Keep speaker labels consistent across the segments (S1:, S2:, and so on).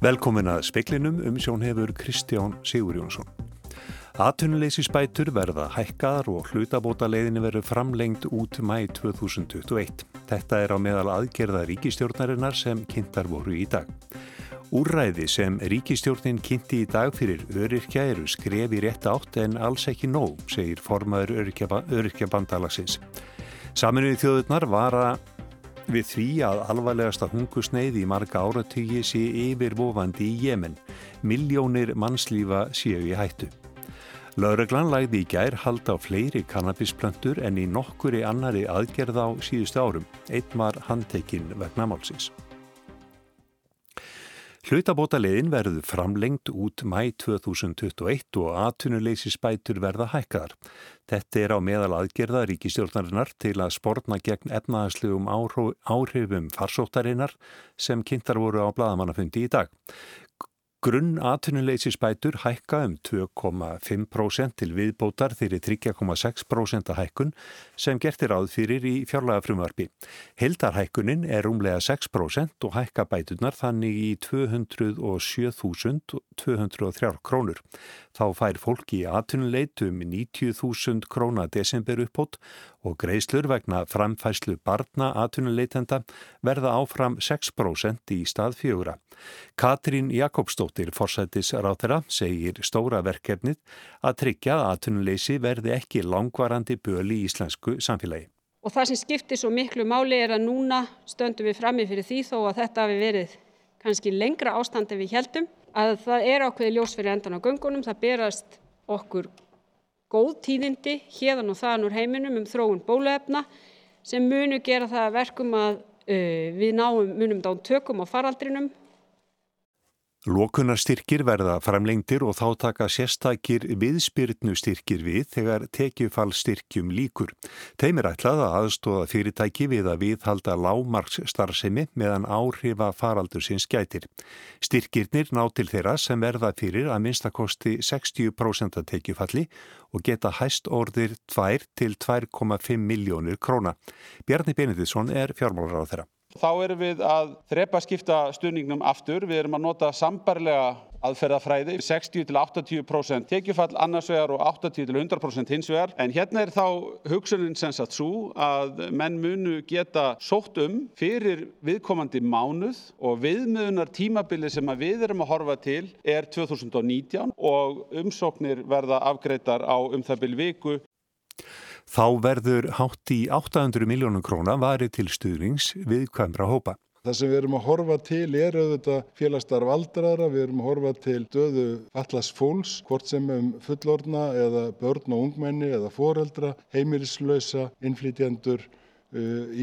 S1: Velkomin að speklinum um sjón hefur Kristján Sigur Jónsson. Atunuleysi spætur verða hækkaðar og hlutabóta leiðinni verður framlengt út mæ 2021. Þetta er á meðal aðgerða ríkistjórnarinnar sem kynntar voru í dag. Úræði sem ríkistjórnin kynnti í dag fyrir öryrkja eru skrefi rétt átt en alls ekki nóg, segir formaður öryrkjabandalagsins. Saminuði þjóðurnar var að við því að alvarlegasta hungusneið í marga áratögi sé yfirvofandi í Jemen. Miljónir mannslífa séu í hættu. Laureglan lagði í gær halda á fleiri kannabisplöntur en í nokkuri annari aðgerð á síðustu árum. Einn var handtekinn vegna málsins. Hlutabótaliðin verður framlengt út mæ 2021 og atvinnuleysisbætur verða hækkaðar. Þetta er á meðal aðgerða ríkistjórnarinnar til að sportna gegn efnaðaslegum áhrifum farsóttarinnar sem kynntar voru á bladamannafundi í dag. Grunn atvinnuleysisbætur hækka um 2,5% til viðbótar þeirri 3,6% hækkun sem gertir áð fyrir í fjárlega frumvarfi. Hildarhækkunin er umlega 6% og hækka bætunar þannig í 207.203 krónur. Þá fær fólki atvinnuleit um 90.000 króna desember uppbót og greiðslur vegna framfæslu barna atvinnuleitenda verða áfram 6% í stað fjögura. Katrín Jakobsdóttir forsættis ráþera segir stóra verkefnið að tryggja að atvinnuleysi verði ekki langvarandi böli í íslensku samfélagi.
S2: Og það sem skiptir svo miklu máli er að núna stöndum við frammi fyrir því þó að þetta hafi verið kannski lengra ástand en við heldum að það er ákveði ljós fyrir endan á göngunum, það berast okkur góð tíðindi hérðan og þaðan úr heiminum um þróun bóluefna sem munu gera það verkum að uh, við náum munum dán tökum á faraldrinum
S1: Lókunarstyrkir verða framlengtir og þá taka sérstakir viðspyrnustyrkir við þegar tekjufallstyrkjum líkur. Þeim er ætlað að aðstóða fyrirtæki við að viðhalda lámarksstarfsemi meðan áhrifa faraldur sinns gætir. Styrkirnir ná til þeirra sem verða fyrir að minnstakosti 60% tekjufalli og geta hæst orðir 2 til 2,5 miljónir króna. Bjarni Benediktsson er fjármálar á þeirra.
S3: Þá erum við að þrepa skipta stuðningnum aftur. Við erum að nota sambarlega aðferðafræði, 60-80% tekjufall annars vegar og 80-100% hins vegar. En hérna er þá hugsunin sem sagt svo að menn munu geta sótt um fyrir viðkomandi mánuð og viðmiðunar tímabili sem við erum að horfa til er 2019 og umsóknir verða afgreitar á um það byrju viku.
S1: Þá verður hátt í 800 miljónum króna varið til stuðnings við kvæmra hópa.
S4: Það sem við erum að horfa til er auðvitað félagstarf aldraðra, við erum að horfa til döðu allas fólks, hvort sem um fullorna eða börn og ungmenni eða foreldra, heimilislausa, innflytjendur,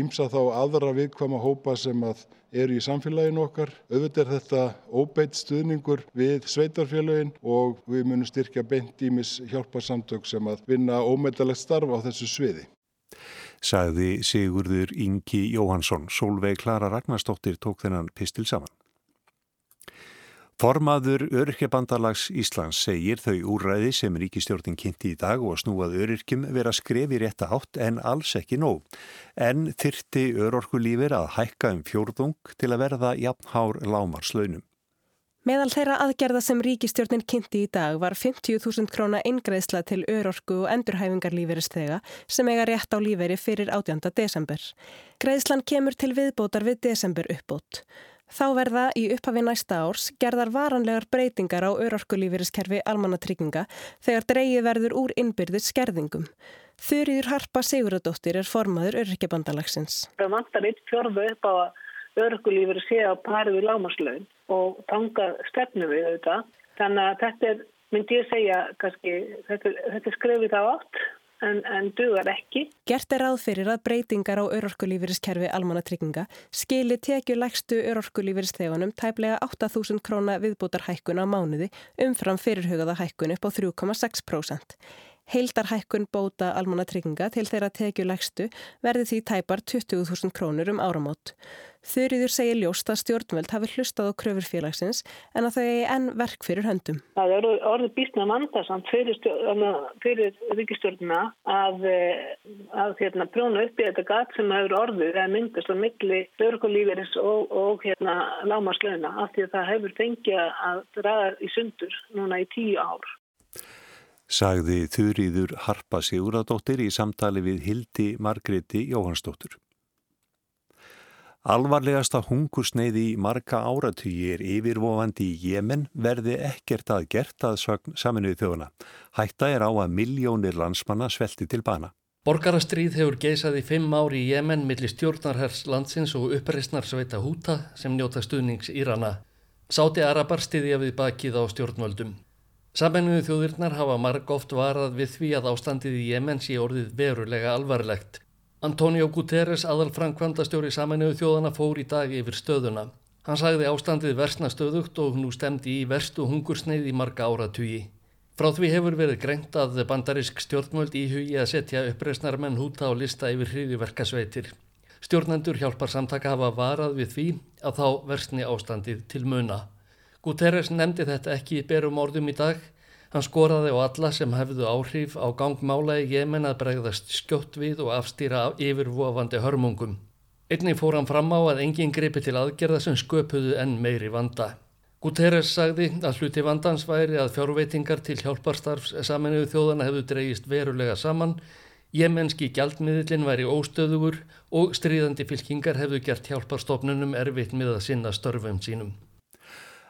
S4: ímsa uh, þá aðra viðkvama hópa sem að eru í samfélaginu okkar. Auðvitað er þetta óbeitt stuðningur við sveitarfélagin og við munum styrkja beint ímis hjálparsamtök sem að vinna ómetalegt starf á þessu sviði.
S1: Sagði Sigurður Ingi Jóhansson, Solveig Klara Ragnarstóttir tók þennan pistil saman. Formaður Öryrkjabandalags Íslands segir þau úrræði sem ríkistjórnin kynnti í dag og snúað öryrkjum vera skrefi rétt átt en alls ekki nóg. En þyrti örorkulífir að hækka um fjórðung til að verða jafnhár lámarslaunum.
S5: Meðal þeirra aðgerða sem ríkistjórnin kynnti í dag var 50.000 króna eingreðsla til örorku og endurhæfingarlíferistega sem eiga rétt á líferi fyrir 18. desember. Greðslan kemur til viðbótar við desember uppbót. Þá verða í upphafi næsta árs gerðar varanlegar breytingar á örorkulífeyriskerfi almannatrygginga þegar dreyið verður úr innbyrðis skerðingum. Þurriður Harpa Siguradóttir er formaður öryrkjabandalagsins.
S6: Það vantar eitt fjörðu upp á að örorkulífeyri sé á pari við lámaslaun og tanga stefnu við auðvitað. Þannig að þetta er, myndi ég segja, kannski, þetta, þetta er skrefið á átt en, en dugar ekki.
S5: Gert er ráð fyrir að breytingar á örorkulífyriskerfi almannatrygginga skili tekju lægstu örorkulífyristegunum tæplega 8.000 króna viðbútar hækkun á mánuði umfram fyrirhugaða hækkun upp á 3,6%. Heildarhækkun bóta almannatrygginga til þeirra tekjulegstu verði því tæpar 20.000 krónur um áramót. Þurriður segir ljóst að stjórnvöld hafi hlustað á kröfur félagsins en að þau eigi enn verk fyrir höndum.
S6: Það er orðið býstna vandarsamt fyrir, fyrir ríkistjórnuna að, eh, að hérna, prjóna upp í þetta gat sem hefur orðið eða myndast á milli örgulíferis og, og hérna, lámaslauna af því að það hefur fengið að draða í sundur núna í tíu ár.
S1: Sagði Þurriður Harpa Siguradóttir í samtali við Hildi Margreti Jóhannsdóttur. Alvarlegasta hungursneiði í marga áratugir er yfirvofandi í Jemen verði ekkert að gert að saminuði þjóðuna. Hætta er á að miljónir landsmanna svelti til bana.
S7: Borgarastríð hefur geisað í fimm ári í Jemen millir stjórnarhers landsins og uppreysnarsveita húta sem njóta stuðnings Írana. Sáti Arabar stiðja við bakið á stjórnvöldum. Saminuði þjóðirnar hafa marg oft varað við því að ástandið í Jemen sé orðið verulega alvarlegt. Antonio Guterres, aðal Frankvandastjóri Saminuðu þjóðana, fór í dag yfir stöðuna. Hann sagði ástandið versna stöðugt og nú stemdi í verstu hungursneið í marga áratugi. Frá því hefur verið greint að bandarisk stjórnmöld í hugi að setja uppreysnar menn húta á lista yfir hriðiverkasveitir. Stjórnendur hjálpar samtaka hafa varað við því að þá versni ástandið til muna. Guterres nefndi þetta ekki berum orðum í dag Hann skoraði á alla sem hefðu áhrif á gangmála í Jemen að bregðast skjótt við og afstýra yfirvofandi hörmungum. Einnig fór hann fram á að enginn gripi til aðgerða sem sköpuðu enn meiri vanda. Guterres sagði að hluti vandans væri að fjárveitingar til hjálparstarfs saminuðu þjóðana hefðu dreyist verulega saman, jemenski gjaldmiðlinn væri óstöðugur og stríðandi fylkingar hefðu gert hjálparstofnunum erfitt með að sinna störfum sínum.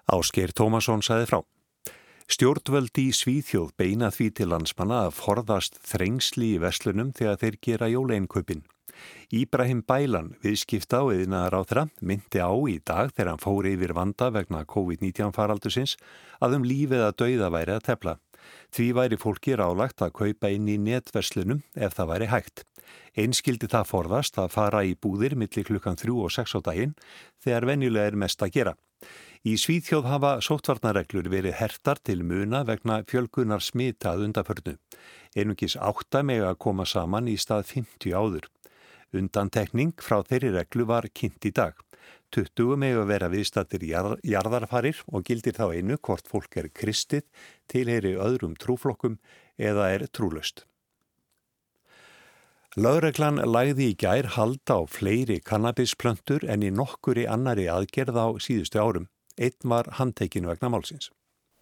S1: Ásker Tómasson sagði frá. Stjórnvöldi í Svíþjóð beina því til landsmanna að forðast þrengsli í verslunum þegar þeir gera jóleinköpin. Íbrahim Bælan, viðskipta á eðinaðar á þeirra, myndi á í dag þegar hann fóri yfir vanda vegna COVID-19 faraldusins að um lífið að dauða væri að tefla. Því væri fólki rálagt að kaupa inn í netverslunum ef það væri hægt. Einskildi það forðast að fara í búðir millir klukkan 3 og 6 á daginn þegar venjulega er mest að gera. Í Svíþjóð hafa sóttvarnareglur verið hertar til muna vegna fjölgunar smitað undaförnu. Einungis átta meg að koma saman í stað 50 áður. Undantekning frá þeirri reglu var kynnt í dag. 20 meg að vera viðstattir jar jarðarfarir og gildir þá einu hvort fólk er kristið, tilheyri öðrum trúflokkum eða er trúlöst. Laurreglan lagði í gær halda á fleiri kannabisplöntur en í nokkuri annari aðgerð á síðustu árum. Einn var handtekinu vegna málsins.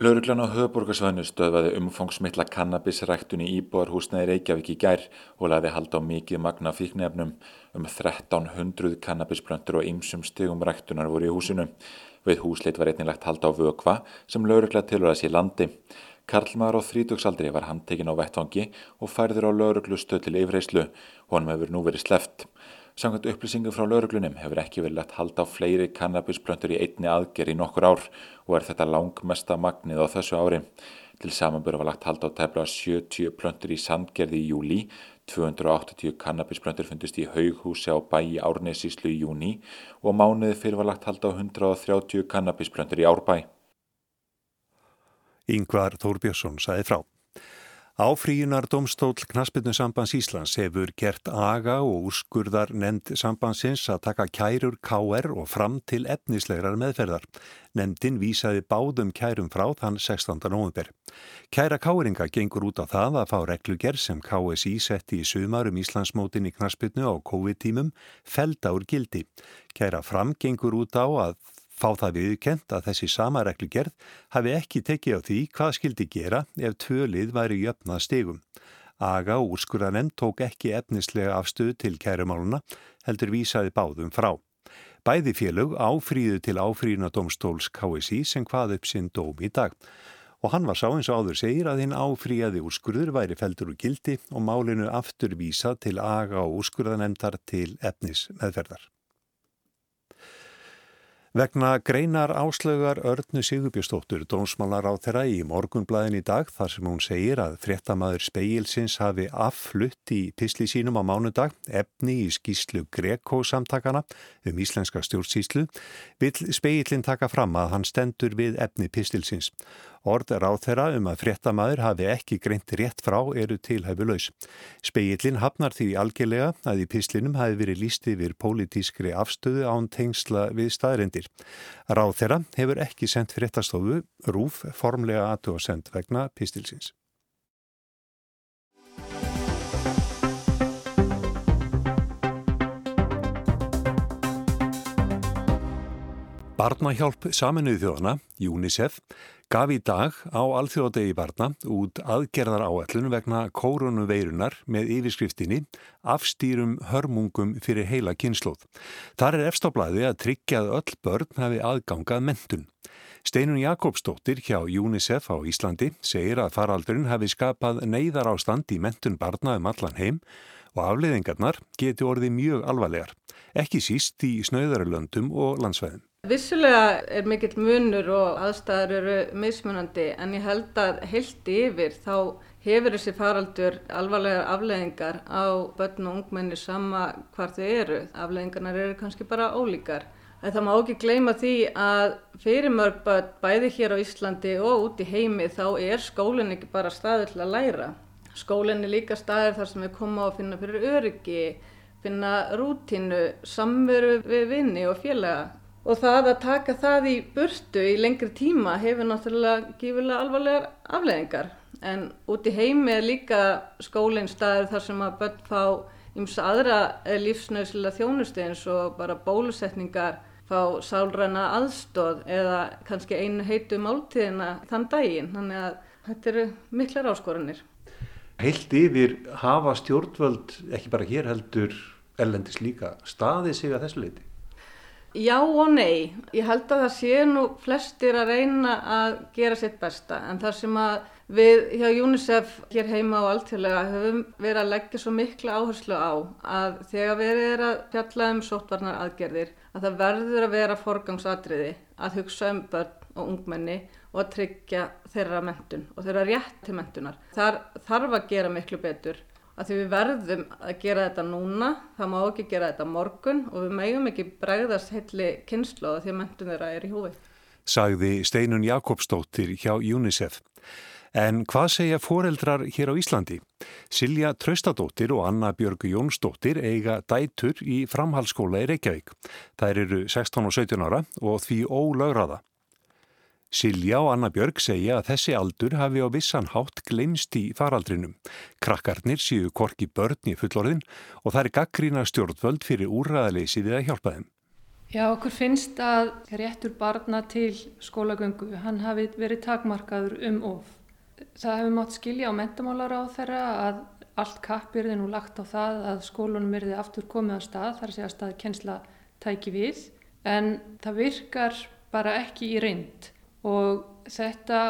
S8: Lauruglan á höfuborgarsvæðinu stöðvaði umfangsmittla kannabisræktun í Íbúarhúsnaði Reykjavík í gær og laði halda á mikið magna fíknefnum. Um 1300 kannabisplöntur og ymsum stegum ræktunar voru í húsinu. Við húsleit var einnilegt halda á vökva sem laurugla tilur að sé landi. Karlmaður á þrítöksaldri var handtekinn á vettvangi og færður á lauruglu stöð til yfirreyslu. Honum hefur nú verið sleft. Samkvæmt upplýsingum frá lauruglunum hefur ekki verið lagt halda á fleiri kannabisplöntur í einni aðgerð í nokkur ár og er þetta langmesta magnið á þessu ári. Til samanböru var lagt halda á tefla 70 plöntur í sandgerði í júli, 280 kannabisplöntur fundist í haughúsi á bæi Árnesíslu í júni og mánuði fyrir var lagt halda á 130 kannabisplöntur í Árbæ.
S1: Yngvar Þórbjörnsson saði frá. Áfríunar domstól Knaspinu sambans Íslands hefur gert aga og úrskurðar nefnd sambansins að taka kærur KR og fram til efnislegar meðferðar. Nefndin vísaði báðum kærum frá þann 16. november. Kæra káringa gengur út á það að fá regluger sem KSI setti í sumarum Íslandsmótin í Knaspinu á COVID-tímum felda úr gildi. Kæra fram gengur út á að Fá það viðkent að þessi sama reglugerð hafi ekki tekið á því hvað skildi gera ef tvölið væri jöfnað stegum. Aga úrskurðanem tók ekki efnislega afstöðu til kærumáluna, heldur vísaði báðum frá. Bæði félög áfríðu til áfríðuna domstóls KSI sem hvað upp sinn dóm í dag. Og hann var sá eins og áður segir að hinn áfríðaði úrskurður væri feldur úr gildi og málinu aftur vísa til aga og úrskurðanemdar til efnis meðferðar. Vegna greinar áslögar Örnu Sigurbjörnstóttur dómsmálar á þeirra í morgunblæðin í dag þar sem hún segir að fréttamaður speilsins hafi afflutt í pisli sínum á mánudag efni í skýslu Greco samtakana um íslenska stjórnsýslu vil speilin taka fram að hann stendur við efni pislilsins Orð ráð þeirra um að fréttamaður hafi ekki greint rétt frá eru tilhæfu laus. Speillin hafnar því algjörlega að í pislinum hafi verið líst yfir pólitískri afstöðu án tengsla við staðrindir. Ráð þeirra hefur ekki sendt fréttastofu rúf formlega aðtú að send vegna pistilsins. Barnahjálp saminuð þjóðana, UNICEF, gaf í dag á alþjóðadegi barna út aðgerðar áallun vegna kórunuveirunar með yfirskriftinni afstýrum hörmungum fyrir heila kynnslóð. Þar er efstablaði að tryggjað öll börn hafi aðgangað mentun. Steinun Jakobsdóttir hjá UNICEF á Íslandi segir að faraldurinn hafi skapað neyðar ástand í mentun barna um allan heim og afleiðingarnar geti orðið mjög alvarlegar, ekki síst í snauðarlöndum og landsvæðum.
S9: Vissulega er mikill munur og aðstæður eru mismunandi en ég held að heilt yfir þá hefur þessi faraldur alvarlegar afleðingar á börn og ungmenni sama hvar þau eru. Afleðingarnar eru kannski bara ólíkar. En það má ekki gleyma því að fyrir mörg börn bæði hér á Íslandi og út í heimi þá er skólinn ekki bara staður til að læra. Skólinn er líka staður þar sem við komum á að finna fyrir öryggi, finna rútínu, samveru við vinni og félaga og það að taka það í burtu í lengri tíma hefur náttúrulega gífurlega alvarlegar afleðingar en út í heimi er líka skólinn staður þar sem að börn fá ímsa aðra lífsnauðslega þjónustu eins og bara bólusetningar fá sálræna aðstóð eða kannski einu heitu máltíðina þann daginn þannig að þetta eru miklar áskoranir.
S1: Heilt yfir hafa stjórnvöld ekki bara hér heldur ellendis líka staðið sig að þessu leiti?
S9: Já og nei. Ég held að það sé nú flestir að reyna að gera sitt besta en það sem að við hjá UNICEF hér heima á alltfélaga höfum verið að leggja svo miklu áherslu á að þegar við erum að fjalla um sótvarnar aðgerðir að það verður að vera forgangsadriði að hugsa um börn og ungmenni og að tryggja þeirra mentun og þeirra rétt til mentunar. Þar þarf að gera miklu betur að því við verðum að gera þetta núna, það má ekki gera þetta morgun og við megum ekki bregðast heitli kynnslóða því að mentun þeirra er í húfi.
S1: Sagði Steinun Jakobsdóttir hjá UNICEF. En hvað segja foreldrar hér á Íslandi? Silja Traustadóttir og Anna Björgu Jónsdóttir eiga dætur í framhalskóla í Reykjavík. Það eru 16 og 17 ára og því ólögraða. Silja og Anna Björg segja að þessi aldur hafi á vissan hátt glemst í faraldrinum. Krakkarnir séu korki börn í fullorðin og það er gaggrína stjórnvöld fyrir úrraðaleysi við að hjálpa þeim.
S10: Já, okkur finnst að réttur barna til skólagöngu, hann hafi verið takmarkaður um of. Það hefur mátt skilja á mentamálar á þeirra að allt kappir er nú lagt á það að skólunum er þið aftur komið á stað, þar sé að stað kjensla tæki við, en það virkar bara ekki í reynd og þetta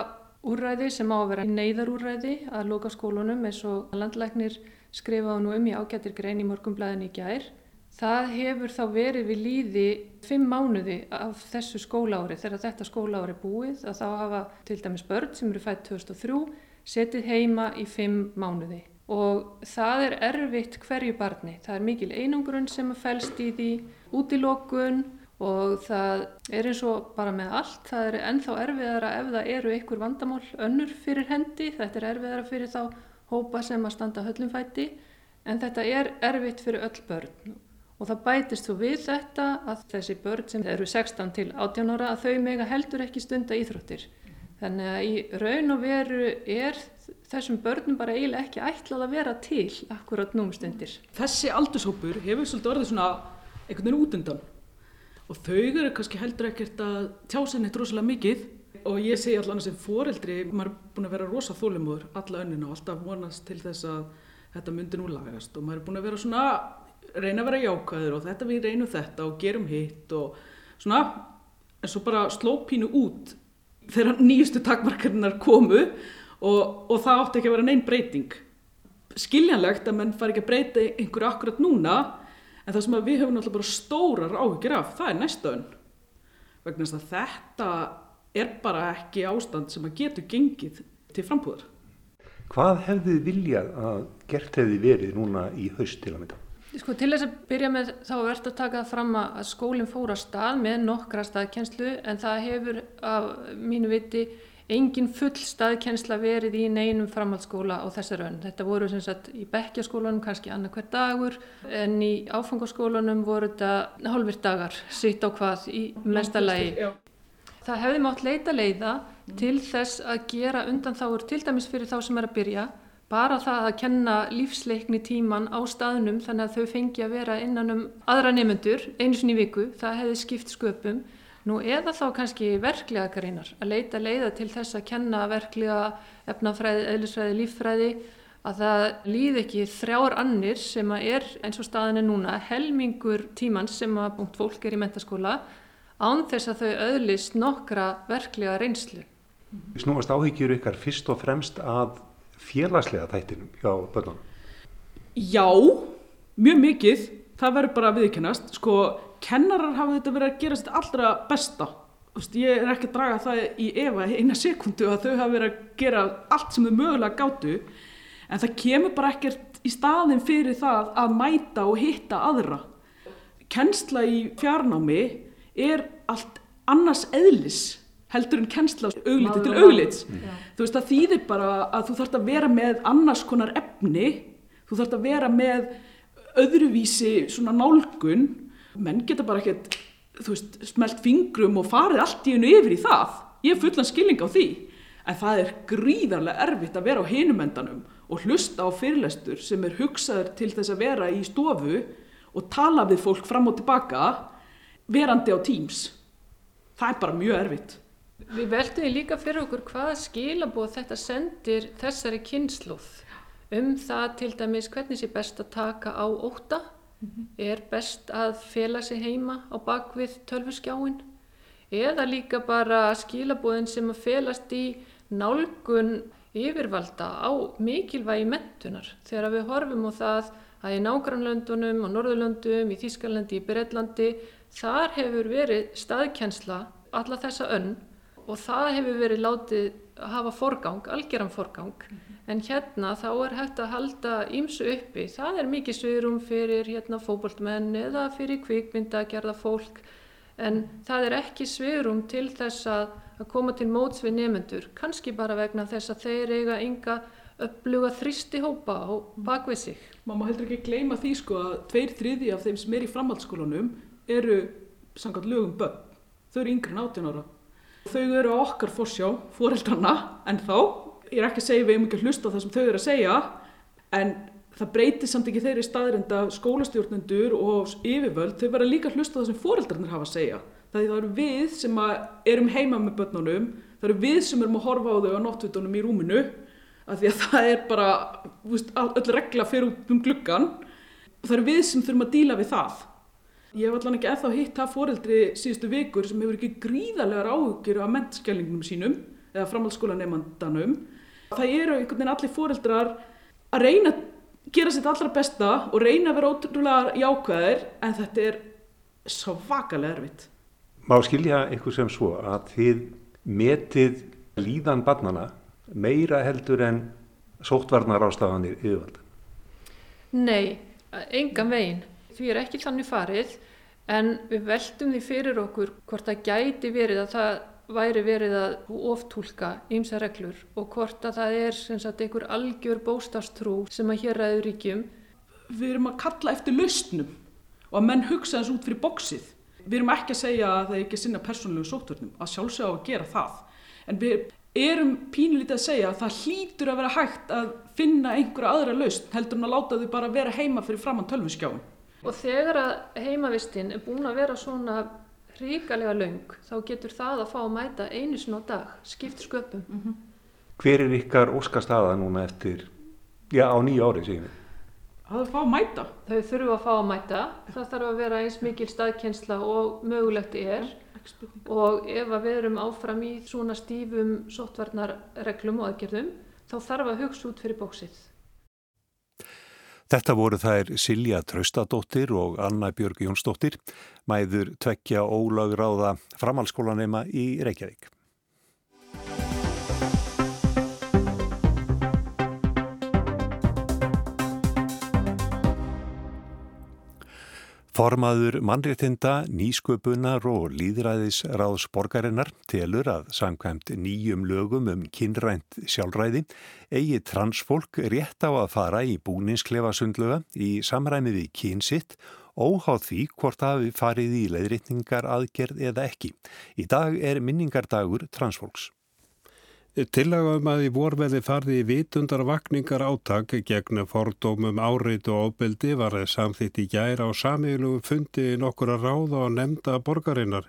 S10: úrræði sem á að vera neyðarúrræði að loka skólunum eins og landlæknir skrifaði nú um í ágættir grein í morgumblæðin í gær. Það hefur þá verið við líði fimm mánuði af þessu skólaári þegar þetta skólaári búið að þá hafa til dæmis börn sem eru fætt 2003 setið heima í fimm mánuði og það er erfitt hverju barni. Það er mikil einungrun sem fælst í því, útilokun og það er eins og bara með allt, það er ennþá erfiðara ef það eru einhver vandamál önnur fyrir hendi, þetta er erfiðara fyrir þá hópa sem að standa höllumfætti en þetta er erfitt fyrir öll börn og það bætist þú við þetta að þessi börn sem eru 16 til 18 ára að þau mega heldur ekki stunda íþróttir. Þannig að í raun og veru er þessum börnum bara eiginlega ekki ætlað að vera til akkurat númstundir.
S11: Þessi aldurshópur hefur svolítið orðið svona einhvern veginn út undan og þau eru kannski heldur ekkert að tjá sér neitt rosalega mikið. Og ég segi allan sem foreldri maður er búin að vera rosa þólumóður alla önnina og alltaf vonast til þess að þetta myndi nú lagast. Og maður er búin að vera svona reyna að vera jákaður og þetta við reynum þetta og gerum hitt og svona. En svo bara sló pínu út þegar nýjustu takmarkarinnar komu og, og það átti ekki að vera neinn breyting. Skiljanlegt að menn fari ekki að breyta einhverju akkurat núna en það sem við höfum náttúrulega bara stórar áhugir af það er næstaun vegna þess að þetta er bara ekki ástand sem að getur gengið til frambúðar
S1: Hvað hefði viljað að gert hefði verið núna í haust til að mynda?
S10: Sko til þess að byrja með þá er verðt að taka það fram að skólinn fóra stað með nokkra staðkjenslu en það hefur af mínu viti engin full staðkensla verið í neinum framhaldsskóla á þessar önn. Þetta voru sem sagt í bekkjaskólanum kannski annað hver dagur en í áfangaskólanum voru þetta hálfur dagar, sitt á hvað í mesta lagi. Það hefði mátt leita leiða til þess að gera undan þáur til dæmis fyrir þá sem er að byrja bara það að kenna lífsleikni tíman á staðnum þannig að þau fengi að vera innan um aðra nefnendur einu sinni viku, það hefði skipt sköpum Nú eða þá kannski verklega greinar að leita leiða til þess að kenna verklega efnafræði, eðlisfræði, líffræði að það líð ekki þrjár annir sem að er eins og staðin er núna helmingur tímans sem að búnt fólk er í mentaskóla án þess að þau öðlist nokkra verklega reynslu.
S1: Snúast áhyggjur ykkar fyrst og fremst að félagslega þættinum hjá börnunum?
S11: Já, mjög mikið. Það verður bara að viðkennast. Sko, kennarar hafa þetta verið að gera sitt allra besta. Vist, ég er ekki að draga það í efa eina sekundu að þau hafa verið að gera allt sem þau mögulega gáttu en það kemur bara ekkert í staðin fyrir það að mæta og hitta aðra. Kennsla í fjarnámi er allt annars eðlis heldur en kennsla augliti til auglits. Mm. þú veist það þýðir bara að þú þarfst að vera með annars konar efni þú þarfst að vera með öðruvísi svona nálgun menn geta bara ekkert þú veist, smelt fingrum og farið allt í hennu yfir í það. Ég er fullan skilning á því. En það er gríðarlega erfitt að vera á hinumendanum og hlusta á fyrirlestur sem er hugsaður til þess að vera í stofu og tala við fólk fram og tilbaka verandi á Teams. Það er bara mjög erfitt.
S10: Við veltum líka fyrir okkur hvað skilabóð þetta sendir þessari kynsluð um það til dæmis hvernig sé best að taka á óta Mm -hmm. Er best að fela sig heima á bakvið tölfurskjáin? Eða líka bara skilabóðin sem að felast í nálgun yfirvalda á mikilvægi mentunar þegar við horfum á það að í nágrannlöndunum og norðurlöndum, í Þískalandi, í Breitlandi, þar hefur verið staðkjensla alla þessa önn og það hefur verið látið hafa forgang, algjöran forgang. Mm -hmm en hérna þá er hægt að halda ímsu uppi. Það er mikið sviðrum fyrir hérna, fókbaltmenn eða fyrir kvikmynda að gerða fólk en það er ekki sviðrum til þess að, að koma til móts við nefnendur, kannski bara vegna þess að þeir eiga ynga uppluga þristi hópa á bakvið sig.
S11: Man má heldur ekki gleyma því sko að tveir þriði af þeim sem er í framhaldsskólanum eru sangat lögum börn. Þau eru yngri en 18 ára. Þau eru okkar fórsjá, fóreldrana, en þá ég er ekki að segja við um ekki að hlusta á það sem þau eru að segja en það breytir samt ekki þeirri staðrinda skólastjórnendur og yfirvöld þau verða líka að hlusta á það sem foreldrarnir hafa að segja. Það eru við sem erum heima með börnunum það eru við sem erum að horfa á þau á nottvitunum í rúminu af því að það er bara veist, öll regla fyrir um gluggan og það eru við sem þurfum að díla við það ég hef allan ekki eða þá hitt það foreldri síðustu vikur sem hefur ekki gríðarlegar áhugir af mentskjælingum sínum eða framhaldsskólanemandanum það eru einhvern veginn allir fóreldrar að reyna að gera sitt allra besta og reyna að vera ótrúlega jákvæðir en þetta er svakalega erfitt.
S1: Má skilja eitthvað sem svo að þið metið líðan barnana meira heldur en sóttvarnar ástafanir yfirvalda?
S10: Nei, engan veginn. Því er ekki þannig farið en við veldum því fyrir okkur hvort það gæti verið að það væri verið að oftúlka ímsa reglur og hvort að það er sem sagt einhver algjör bóstastrú sem að hér ræður ríkjum.
S11: Við erum að kalla eftir lausnum og að menn hugsa þess út fyrir bóksið. Við erum ekki að segja að það er ekki sinna persónulegu sóttvörnum, að sjálfsögja á að gera það. En við erum pínlítið að segja að það hlýtur að vera hægt að finna einhverja aðra lausn heldur en að láta þau bara vera heima fyrir framann tölvunskjáum.
S10: Og þegar að heimavistinn er búin að vera svona ríkalega laung þá getur það að fá að mæta einu sinna á dag, skipt sköpum. Mm -hmm.
S1: Hver er ykkar óskastaða núna eftir, já á nýja ári síðan?
S11: Það fá að mæta.
S10: Þau þurfu að fá að mæta, það þarf að vera eins mikil staðkjensla og mögulegt er og ef við erum áfram í svona stífum sóttvarnarreglum og aðgerðum þá þarf að hugsa út fyrir bóksið.
S1: Þetta voru þær Silja Traustadóttir og Anna Björg Jónsdóttir, mæður tvekja ólagráða framhalskólanema í Reykjavík. Formaður mannréttinda, nýsköpunar og líðræðisráðs borgarinnar telur að samkvæmt nýjum lögum um kynrænt sjálfræði eigi transfólk rétt á að fara í búninsklefa sundluga í samræmi við kynsitt óháð því hvort hafi farið í leiðritningar aðgerð eða ekki. Í dag er minningardagur transfólks.
S12: Tillagum að í vorveði farði í vitundar vakningar áttak gegn fordómum áreitu og óbeldi var samþitt í gæra á samílu fundi nokkura ráða og nefnda borgarinnar.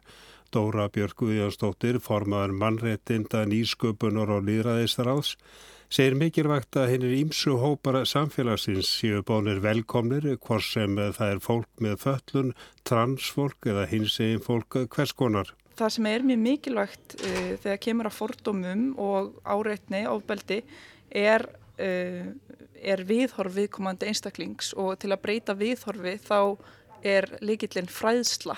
S12: Dóra Björg Guðjónsdóttir, formaður mannréttinda nýsköpunar og líðræðistaráðs, segir mikilvægt að hinn er ímsu hópar samfélagsins séu bónir velkomnir hvort sem það er fólk með föllun, transfólk eða hins egin fólk hverskonar
S13: það sem er mjög mikilvægt uh, þegar kemur að fordómum og áreitni, ofbeldi, er, uh, er viðhorf viðkomandi einstaklings og til að breyta viðhorfi þá er líkillin fræðsla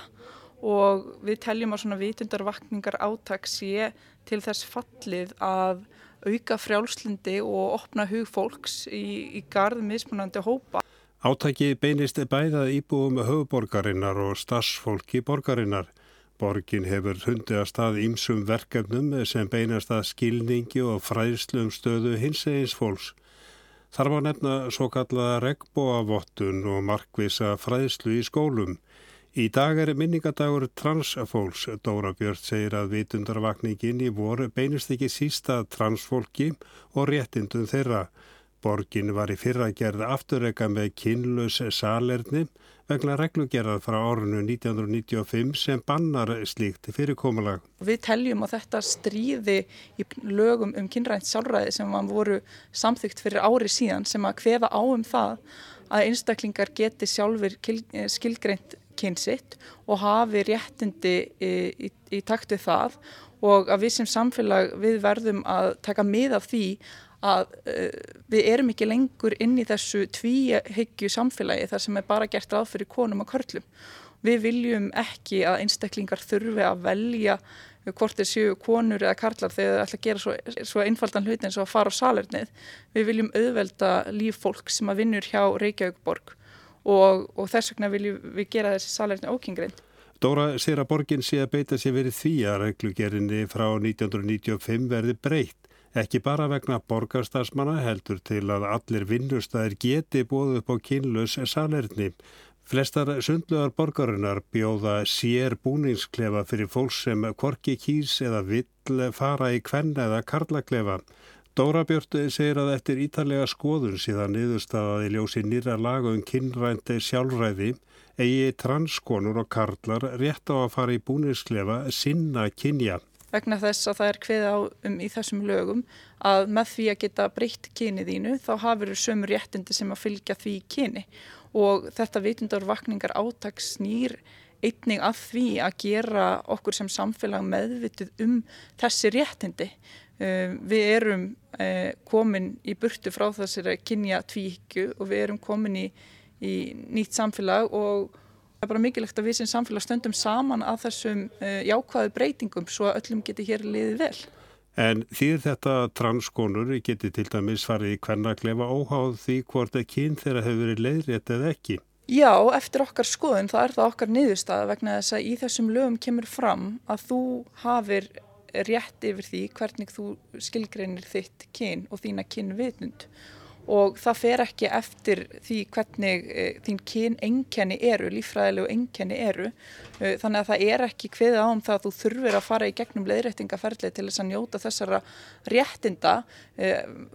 S13: og við teljum að svona vitundarvakningar átags sé til þess fallið að auka frjálslindi og opna hug fólks í, í garð mismunandi hópa.
S12: Átaki beinist bæðað íbúum höfuborgarinnar og starsfólki borgarinnar. Borgin hefur hundið að stað ímsum verkefnum sem beinast að skilningi og fræðslu um stöðu hinsegins fólks. Þar var nefna svo kallaða regnbóavottun og markvisa fræðslu í skólum. Í dag er minningadagur transfólks. Dóra Björn segir að vitundarvakningin í voru beinist ekki sísta transfólki og réttindum þeirra. Borgin var í fyrra gerð afturrega með kynlaus salerni vegna reglugerðar frá árinu 1995 sem bannar slíkt fyrirkomulag.
S13: Við teljum að þetta stríði í lögum um kynrænt sjálfræði sem voru samþygt fyrir ári síðan sem að hveða á um það að einstaklingar geti sjálfur skilgreint kynsitt og hafi réttindi í, í, í taktu það og að við sem samfélag við verðum að taka mið af því að uh, við erum ekki lengur inn í þessu tvíhyggju samfélagi þar sem er bara gert ráð fyrir konum og körlum. Við viljum ekki að einstaklingar þurfi að velja hvort þeir séu konur eða karlar þegar þeir ætla að gera svo, svo einfaldan hluti eins og að fara á salernið. Við viljum auðvelda líf fólk sem að vinnur hjá Reykjavíkborg og, og þess vegna viljum við gera þessi salerni ókingrind.
S12: Dóra sér að borgin sé að beita sér verið því að reglugerinni frá 1995 verði breytt. Ekki bara vegna borgarstafsmanna heldur til að allir vinnustæðir geti bóð upp á kynlaus salerni. Flestar sundluðar borgarinnar bjóða sér búningsklefa fyrir fólks sem korki kýs eða vill fara í kvenna eða karlaklefa. Dóra Björn segir að eftir ítalega skoðun síðan niðurstafaði ljósi nýra laga um kynrændi sjálfræði eigi transkonur og karlar rétt á að fara í búningsklefa sinna kynja
S13: vegna þess að það er hveð á um í þessum lögum að með því að geta breytt kynið þínu þá hafur þau sömur réttindi sem að fylgja því kyni og þetta vitundarvakningar átags snýr einning að því að gera okkur sem samfélag meðvitið um þessi réttindi. Uh, við erum uh, komin í burtu frá þessari kynja tvíkju og við erum komin í, í nýtt samfélag og Það er bara mikilvægt að við sem samfélag stöndum saman að þessum uh, jákvæðu breytingum svo að öllum geti hér liðið vel.
S12: En því þetta transkonur geti til dæmis farið í hvernaklefa óháð því hvort að kyn þeirra hefur verið leiðrétt eða ekki?
S13: Já, eftir okkar skoðun það er það okkar niðurstað vegna þess að í þessum lögum kemur fram að þú hafir rétt yfir því hvernig þú skilgreinir þitt kyn og þína kynvitnund og það fer ekki eftir því hvernig e, þín kyn enkenni eru, lífræðilegu enkenni eru. E, þannig að það er ekki hviða á um það að þú þurfir að fara í gegnum leiðrættingaferðli til þess að njóta þessara réttinda. E,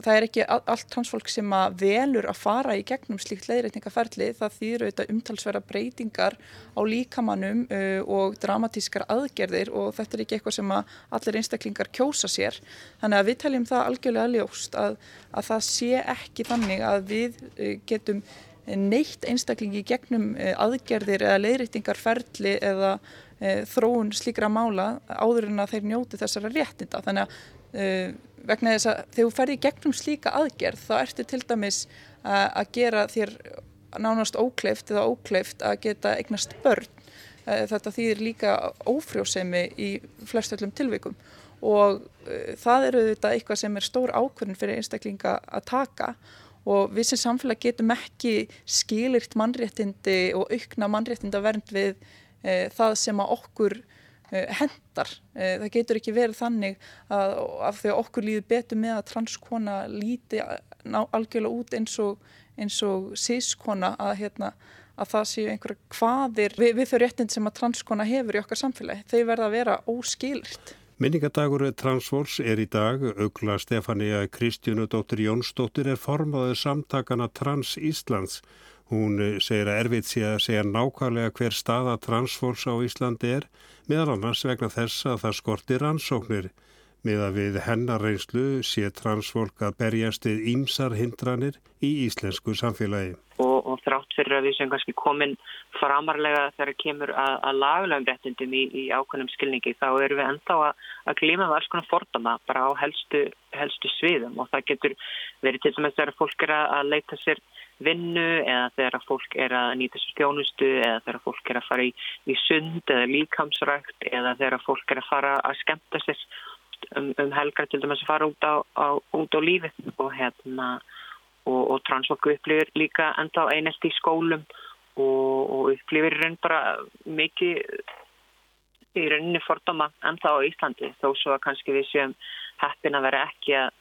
S13: það er ekki allt transfólk sem að velur að fara í gegnum slíkt leiðrættingaferðli það þýður auðvitað umtalsverða breytingar á líkamannum og dramatískar aðgerðir og þetta er ekki eitthvað sem að allir einstaklingar kjósa sér. Þannig að við teljum það algjörlega ljóst að, að það sé ekki ekki þannig að við eh, getum neitt einstaklingi gegnum eh, aðgerðir eða leiðrýttingarferðli eða e, þróun slíkra mála áður en að þeir njóti þessara réttinda. Þannig að vegna þess að þegar þú ferði gegnum slíka aðgerð þá ertu til dæmis að, gera þér nánast ókleift eða ókleift að geta eignast börn. Þetta þýðir líka ófrjósemi í flestöllum tilvikum og uh, það eru þetta eitthvað sem er stór ákvörðin fyrir einstaklinga að taka og við sem samfélag getum ekki skilirt mannréttindi og aukna mannréttindavernd við e, það sem að okkur e, hendar. E, það getur ekki verið þannig að að okkur líður betur með að transkona líti algjörlega út eins og, og sískona að, hérna, að það séu einhverja hvaðir við, við þau réttind sem að transkona hefur í okkar samfélagi. Þau verða að vera óskilirt.
S12: Minningadagur Transfors er í dag, aukla Stefania Kristjánu dóttir Jónsdóttir er formaðið samtakana Trans Íslands. Hún segir að erfitt sé að segja nákvæmlega hver staða Transfors á Íslandi er, meðal annars vegna þess að það skortir ansóknir. Miða við hennarreynslu sé transfólk að berjast við ímsar hindranir í íslensku samfélagi.
S14: Og, og þrátt fyrir að við sem kannski komin framarlega þegar kemur að, að laglegum réttindum í, í ákveðnum skilningi þá eru við enda að, að glíma með alls konar fordama bara á helstu, helstu sviðum. Og það getur verið til dæmis þegar fólk er að leita sér vinnu eða þegar fólk er að nýta sér stjónustu eða þegar fólk er að fara í, í sund eða líkamsrækt eða þegar fólk er að fara að skemta sér um, um helgar til dæmis að fara út á, á, út á lífið. Og, hérna, og, og transfólku upplifir líka enda á einelt í skólum og, og upplifir raun bara mikið í rauninni fordama enda á Íslandi þó svo að kannski við séum heppin að vera ekki að,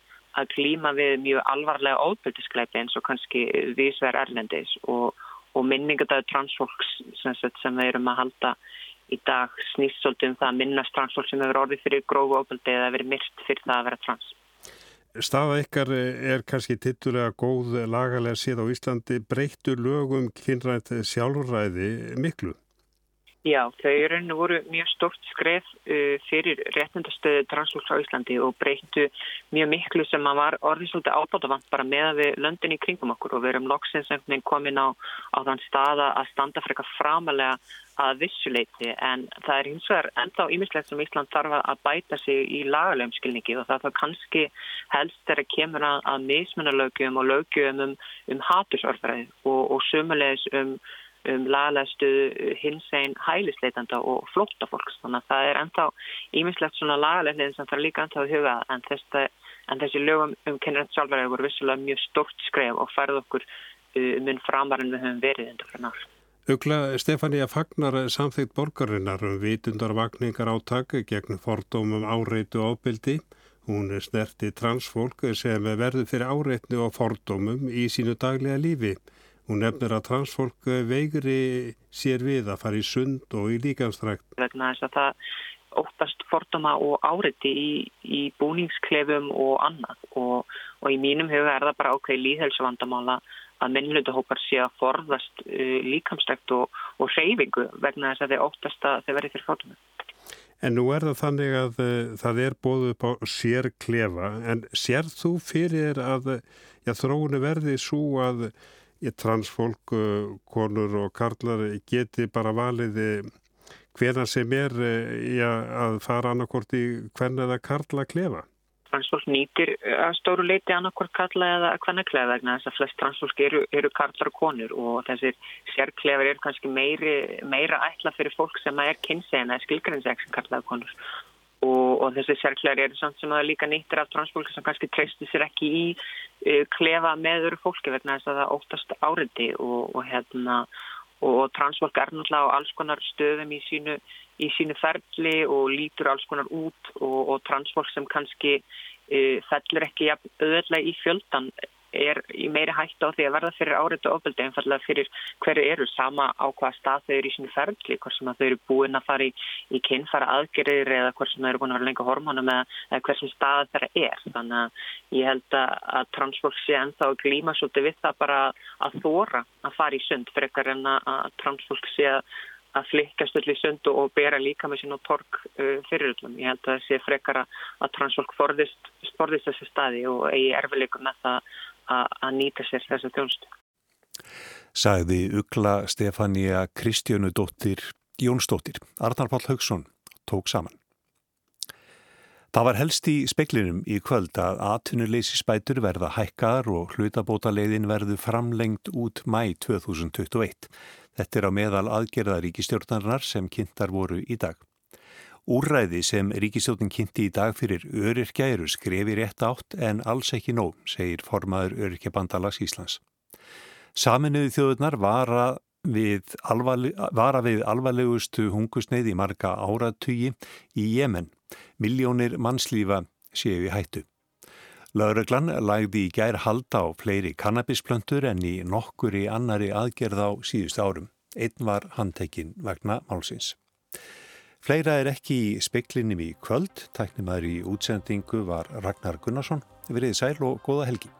S14: að klíma við mjög alvarlega óbyrtiskleipi eins og kannski viðsver erlendis og minningadöðu transfólks sem, sem við erum að halda í dag snýst svolítið um það að minnast transfólk sem hefur orðið fyrir grófu ofaldi eða verið myrt fyrir það að vera trans.
S12: Staða ykkar er kannski tittulega góð lagalega síð á Íslandi breyttu lögum kynrænt sjálfræði miklu?
S14: Já, þau eru voru mjög stort skref uh, fyrir réttindastöðu transfólks á Íslandi og breyttu mjög miklu sem að var orðið svolítið ábátavant bara með við löndin í kringum okkur. Og við erum loksins komin á, á þann staða að standa frekar framalega að vissuleiti en það er hins vegar enda á ímislegt sem Ísland þarf að bæta sig í lagalegum skilningi og það er kannski helst þegar kemur að, að mismunalögjum og lögjum um, um hatursorfræði og, og sumulegis um, um lagalegstu hins einn hælisleitanda og flóttafólks þannig að það er enda á ímislegt svona lagaleglegin sem þarf líka enda á huga en, þess, en þessi lögum um kennrænt sjálfræði voru vissulega mjög stort skref og færð okkur um mun framar en við höfum verið undir fyrir náttúrulega.
S12: Ugla Stefania Fagnar samþýtt borgarinnar um vitundarvakningar áttak gegn fordómum áreitu ofbildi. Hún er snerti transfólk sem verður fyrir áreitni og fordómum í sínu daglega lífi. Hún nefnir að transfólk veigri sér við að fara í sund og í líkanstrækt.
S14: Vegna þess að það óttast fordóma og áreiti í, í búningsklefum og annað og, og í mínum huga er það bara ákveði líðhelsuvandamála að minnlutahópar sé að forðast uh, líkamstækt og, og reyfingu vegna þess að þeir óttast að þeir verði fyrir fótunum.
S12: En nú er það þannig að uh, það er bóðu upp á sér klefa en sér þú fyrir að já, þróunu verði svo að transfólk, uh, konur og karlar geti bara valiði hvena sem er já, að fara annarkort í hvern eða karla klefa?
S14: transfólk nýtir eh, að stóru leiti annarkvort kalla eða hvernaklega vegna þess að flest transfólk eru, eru karlar og konur og þessir sérklefur eru kannski meiri, meira ætla fyrir fólk sem er kynsegin eða skilgrænseg sem kallaði konur og, og þessi sérklefur eru samt sem að líka nýttir af transfólk sem kannski treysti sér ekki í uh, klefa með öru fólki vegna þess að það óttast áriði og, og hérna og transfólk er náttúrulega á alls konar stöðum í sínu, í sínu ferli og lítur alls konar út og, og transfólk sem kannski uh, fellur ekki öðlega í fjöldan er í meiri hættu á því að verða fyrir áriðtu ofbeldi einfallega fyrir hverju eru sama á hvaða stað þau eru í sínu ferðli hvort sem þau eru búin að fara í, í kynfara aðgerir eða hvort sem þau eru búin að vera lengur hormónum eða, eða hversum stað þeirra er þannig að ég held að, að transfólk sé ennþá að glíma svolítið við það bara að þóra að fara í sund fyrir ekkar en að transfólk sé að að flikkast öll í sundu og bera líka með sín og tork uh, fyrir öllum. Ég held að það sé frekar að transfólk forðist, forðist þessi staði og eigi erfileikum með það að nýta sér þessa þjónustu.
S1: Sagði Ugla Stefania Kristjánu dóttir Jónsdóttir. Arnar Pál Haugsson tók saman. Það var helst í speklinum í kvöld að atvinnuleysi spætur verða hækkar og hlutabóta leiðin verðu framlengt út mæ 2021. Þetta er á meðal aðgerða ríkistjórnarinnar sem kynntar voru í dag. Úræði sem ríkistjótin kynnti í dag fyrir öryrkja eru skrefi rétt átt en alls ekki nóg, segir formaður Öryrkjabandalags Íslands. Saminuði þjóðurnar vara við, alvarleg, vara við alvarlegustu hungusneið í marga áratugi í Jemen. Miljónir mannslífa séu í hættu. Lauruglan lagði í gær halda á fleiri kannabisplöntur en í nokkur í annari aðgerð á síðust árum. Einn var handtekinn vegna málsins. Fleira er ekki í speklinum í kvöld. Tæknum aður í útsendingu var Ragnar Gunnarsson. Verið sæl og góða helgi.